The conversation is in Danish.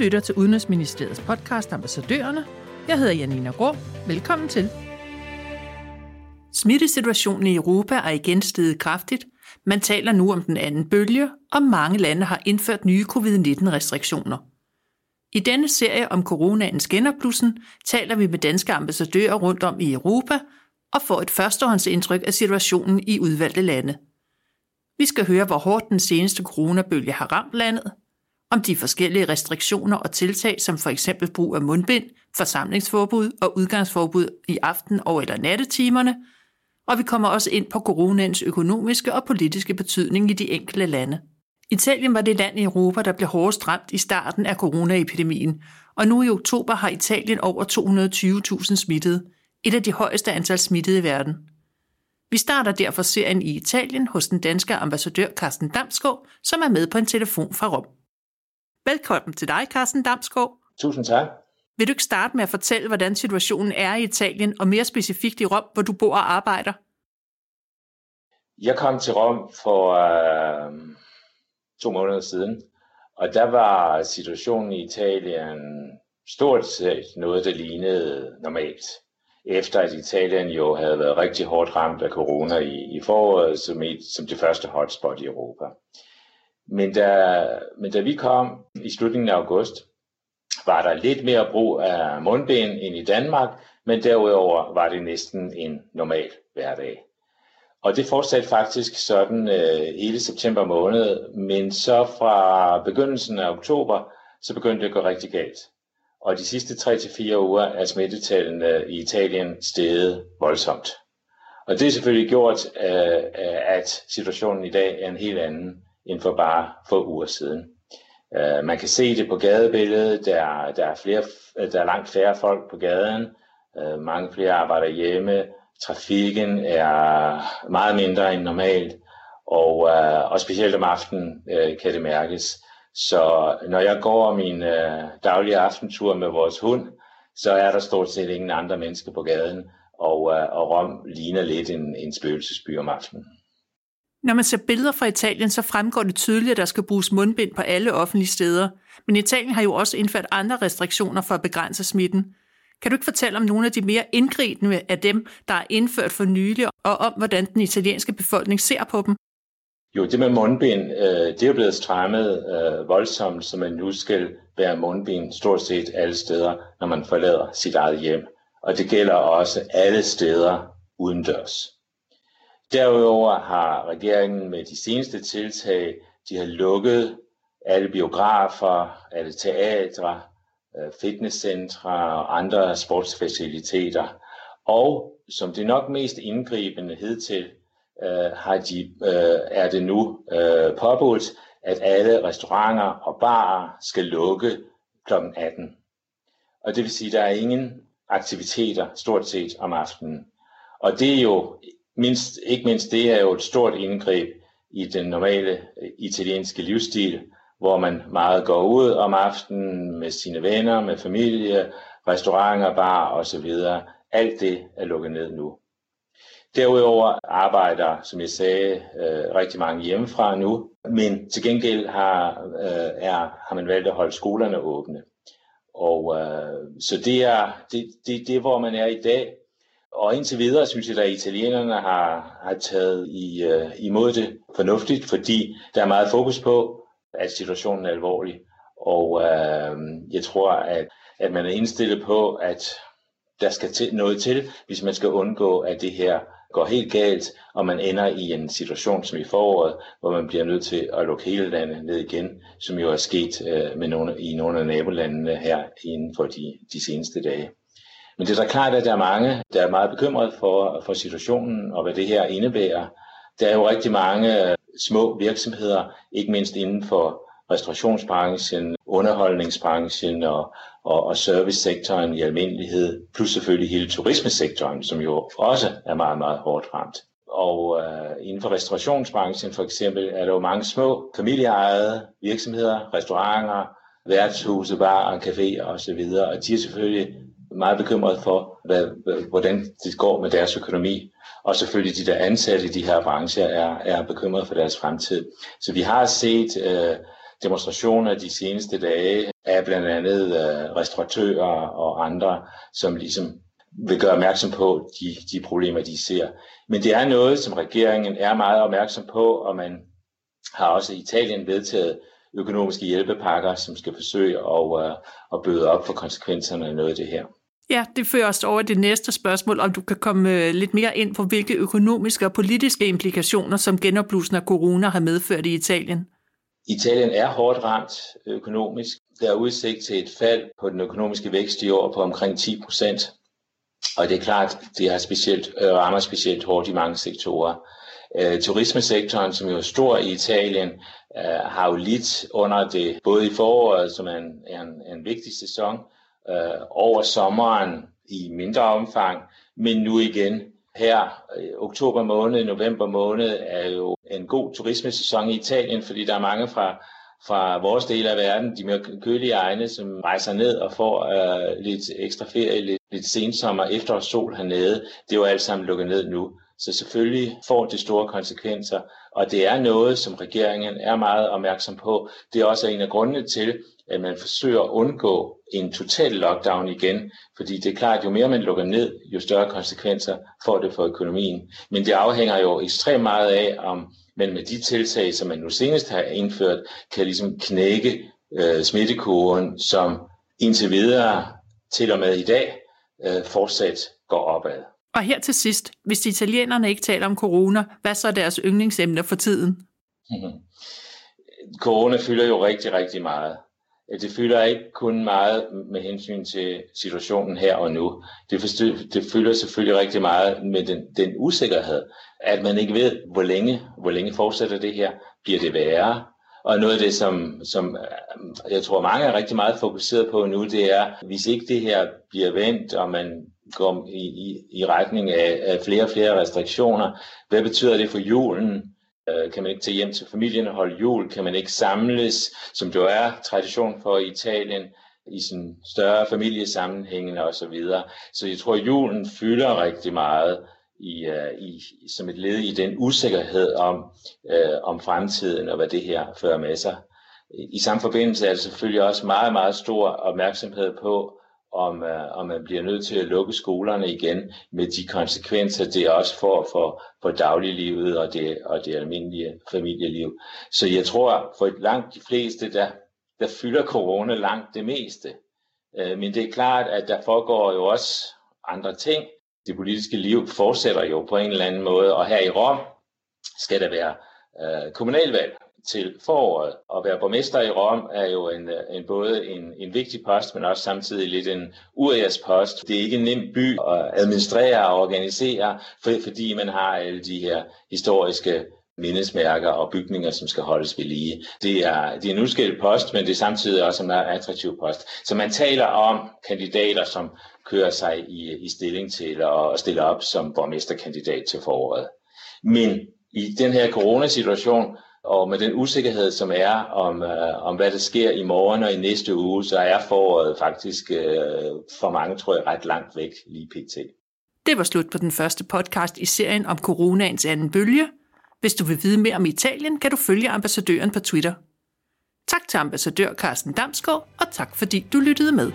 lytter til Udenrigsministeriets podcast Ambassadørerne. Jeg hedder Janina Grå. Velkommen til. Smittesituationen i Europa er igen steget kraftigt. Man taler nu om den anden bølge, og mange lande har indført nye covid-19-restriktioner. I denne serie om coronaens genopblussen taler vi med danske ambassadører rundt om i Europa og får et førstehåndsindtryk af situationen i udvalgte lande. Vi skal høre, hvor hårdt den seneste coronabølge har ramt landet, om de forskellige restriktioner og tiltag, som for eksempel brug af mundbind, forsamlingsforbud og udgangsforbud i aften- og eller nattetimerne, og vi kommer også ind på coronaens økonomiske og politiske betydning i de enkelte lande. Italien var det land i Europa, der blev hårdest ramt i starten af coronaepidemien, og nu i oktober har Italien over 220.000 smittede, et af de højeste antal smittede i verden. Vi starter derfor serien i Italien hos den danske ambassadør Carsten Damsgaard, som er med på en telefon fra Rom. Velkommen til dig, Carsten Damsgaard. Tusind tak. Vil du ikke starte med at fortælle, hvordan situationen er i Italien, og mere specifikt i Rom, hvor du bor og arbejder? Jeg kom til Rom for øh, to måneder siden, og der var situationen i Italien stort set noget, der lignede normalt. Efter at Italien jo havde været rigtig hårdt ramt af corona i, i foråret som, et, som det første hotspot i Europa. Men da, men da vi kom i slutningen af august, var der lidt mere brug af mundbind end i Danmark, men derudover var det næsten en normal hverdag. Og det fortsatte faktisk sådan øh, hele september måned, men så fra begyndelsen af oktober, så begyndte det at gå rigtig galt. Og de sidste 3-4 uger er smittetallene i Italien steget voldsomt. Og det er selvfølgelig gjort, øh, øh, at situationen i dag er en helt anden end for bare få uger siden. Øh, man kan se det på gadebilledet, der, der, er flere, der er langt færre folk på gaden, Øh, mange flere arbejder hjemme, trafikken er meget mindre end normalt, og, øh, og specielt om aftenen øh, kan det mærkes. Så når jeg går min øh, daglige aftentur med vores hund, så er der stort set ingen andre mennesker på gaden, og, øh, og Rom ligner lidt en, en spøgelsesby om aftenen. Når man ser billeder fra Italien, så fremgår det tydeligt, at der skal bruges mundbind på alle offentlige steder. Men Italien har jo også indført andre restriktioner for at begrænse smitten. Kan du ikke fortælle om nogle af de mere indgribende af dem, der er indført for nylig, og om hvordan den italienske befolkning ser på dem? Jo, det med mundbind, øh, det er blevet strammet øh, voldsomt, så man nu skal bære mundbind stort set alle steder, når man forlader sit eget hjem. Og det gælder også alle steder udendørs. Derudover har regeringen med de seneste tiltag, de har lukket alle biografer, alle teatre, øh, fitnesscentre og andre sportsfaciliteter. Og som det nok mest indgribende hidtil, øh, har de, øh, er det nu øh, påbudt, at alle restauranter og barer skal lukke kl. 18. Og det vil sige, at der er ingen aktiviteter stort set om aftenen. Og det er jo mindst, ikke mindst det er jo et stort indgreb i den normale øh, italienske livsstil, hvor man meget går ud om aftenen med sine venner, med familie, restauranter, bar osv. Alt det er lukket ned nu. Derudover arbejder, som jeg sagde, øh, rigtig mange hjemmefra nu, men til gengæld har, øh, er, har man valgt at holde skolerne åbne. Og øh, så det er det, det, det, hvor man er i dag. Og indtil videre synes jeg, at italienerne har, har taget i, øh, imod det fornuftigt, fordi der er meget fokus på, at situationen er alvorlig. Og øh, jeg tror, at, at man er indstillet på, at der skal til, noget til, hvis man skal undgå, at det her går helt galt, og man ender i en situation som i foråret, hvor man bliver nødt til at lukke hele landet ned igen, som jo er sket øh, med nogle, i nogle af nabolandene her inden for de, de seneste dage. Men det er så klart, at der er mange, der er meget bekymret for, for situationen og hvad det her indebærer. Der er jo rigtig mange øh, små virksomheder, ikke mindst inden for restaurationsbranchen, underholdningsbranchen og, og, og servicesektoren i almindelighed, plus selvfølgelig hele turismesektoren, som jo også er meget, meget hårdt ramt. Og øh, inden for restaurationsbranchen for eksempel er der jo mange små familieejede virksomheder, restauranter, værtshuse, barer, caféer osv., og de er selvfølgelig meget bekymret for, hvad, hvordan det går med deres økonomi. Og selvfølgelig de der ansatte i de her brancher er, er bekymret for deres fremtid. Så vi har set øh, demonstrationer de seneste dage af blandt andet øh, restauratører og andre, som ligesom vil gøre opmærksom på de, de problemer, de ser. Men det er noget, som regeringen er meget opmærksom på, og man har også i Italien vedtaget økonomiske hjælpepakker, som skal forsøge at, uh, at bøde op for konsekvenserne af noget af det her. Ja, det fører os over det næste spørgsmål, om du kan komme øh, lidt mere ind på, hvilke økonomiske og politiske implikationer, som genopblussen af corona har medført i Italien. Italien er hårdt ramt økonomisk. Der er udsigt til et fald på den økonomiske vækst i år på omkring 10 procent. Og det er klart, det har specielt, øh, rammer specielt hårdt i mange sektorer. Øh, turismesektoren, som jo er stor i Italien, øh, har jo lidt under det, både i foråret, som er en, en, en vigtig sæson, øh, over sommeren i mindre omfang, men nu igen her øh, oktober måned, november måned er jo en god turismesæson i Italien, fordi der er mange fra, fra vores del af verden, de mere kølige egne, som rejser ned og får øh, lidt ekstra ferie, lidt, lidt sensommer, efterårssol hernede. Det er jo alt sammen lukket ned nu. Så selvfølgelig får det store konsekvenser, og det er noget, som regeringen er meget opmærksom på. Det er også en af grundene til, at man forsøger at undgå en total lockdown igen, fordi det er klart, at jo mere man lukker ned, jo større konsekvenser får det for økonomien. Men det afhænger jo ekstremt meget af, om man med de tiltag, som man nu senest har indført, kan ligesom knække øh, smittekurven, som indtil videre til og med i dag øh, fortsat går opad. Og her til sidst, hvis italienerne ikke taler om corona, hvad så er deres yndlingsemner for tiden? Mm-hmm. Corona fylder jo rigtig, rigtig meget. Det fylder ikke kun meget med hensyn til situationen her og nu. Det, forstø, det fylder selvfølgelig rigtig meget med den, den usikkerhed, at man ikke ved, hvor længe, hvor længe fortsætter det her. Bliver det værre? Og noget af det, som, som øh, jeg tror mange er rigtig meget fokuseret på nu, det er, hvis ikke det her bliver vendt, og man går i, i, i retning af, af flere og flere restriktioner, hvad betyder det for julen? Øh, kan man ikke tage hjem til familien og holde jul? Kan man ikke samles, som det er tradition for i Italien, i sin større familiesammenhænge og så videre. Så jeg tror, at julen fylder rigtig meget i, øh, i, som et led i den usikkerhed om, øh, om fremtiden og hvad det her fører med sig. I samme forbindelse er der selvfølgelig også meget, meget stor opmærksomhed på, om, uh, om man bliver nødt til at lukke skolerne igen med de konsekvenser, det også får for, for dagliglivet og det, og det almindelige familieliv. Så jeg tror, for langt de fleste, der, der fylder corona langt det meste. Uh, men det er klart, at der foregår jo også andre ting. Det politiske liv fortsætter jo på en eller anden måde, og her i Rom skal der være uh, kommunalvalg til foråret. At være borgmester i Rom er jo en, en både en, en vigtig post, men også samtidig lidt en post. Det er ikke en nem by at administrere og organisere, for, fordi man har alle de her historiske mindesmærker og bygninger, som skal holdes ved lige. Det er, det er en udskilt post, men det er samtidig også en meget attraktiv post. Så man taler om kandidater, som kører sig i, i stilling til at stille op som borgmesterkandidat til foråret. Men i den her coronasituation, og med den usikkerhed, som er om, øh, om hvad der sker i morgen og i næste uge, så er foråret faktisk øh, for mange, tror jeg, ret langt væk lige pt. Det var slut på den første podcast i serien om coronaens anden bølge. Hvis du vil vide mere om Italien, kan du følge ambassadøren på Twitter. Tak til ambassadør Carsten Damsgaard, og tak fordi du lyttede med.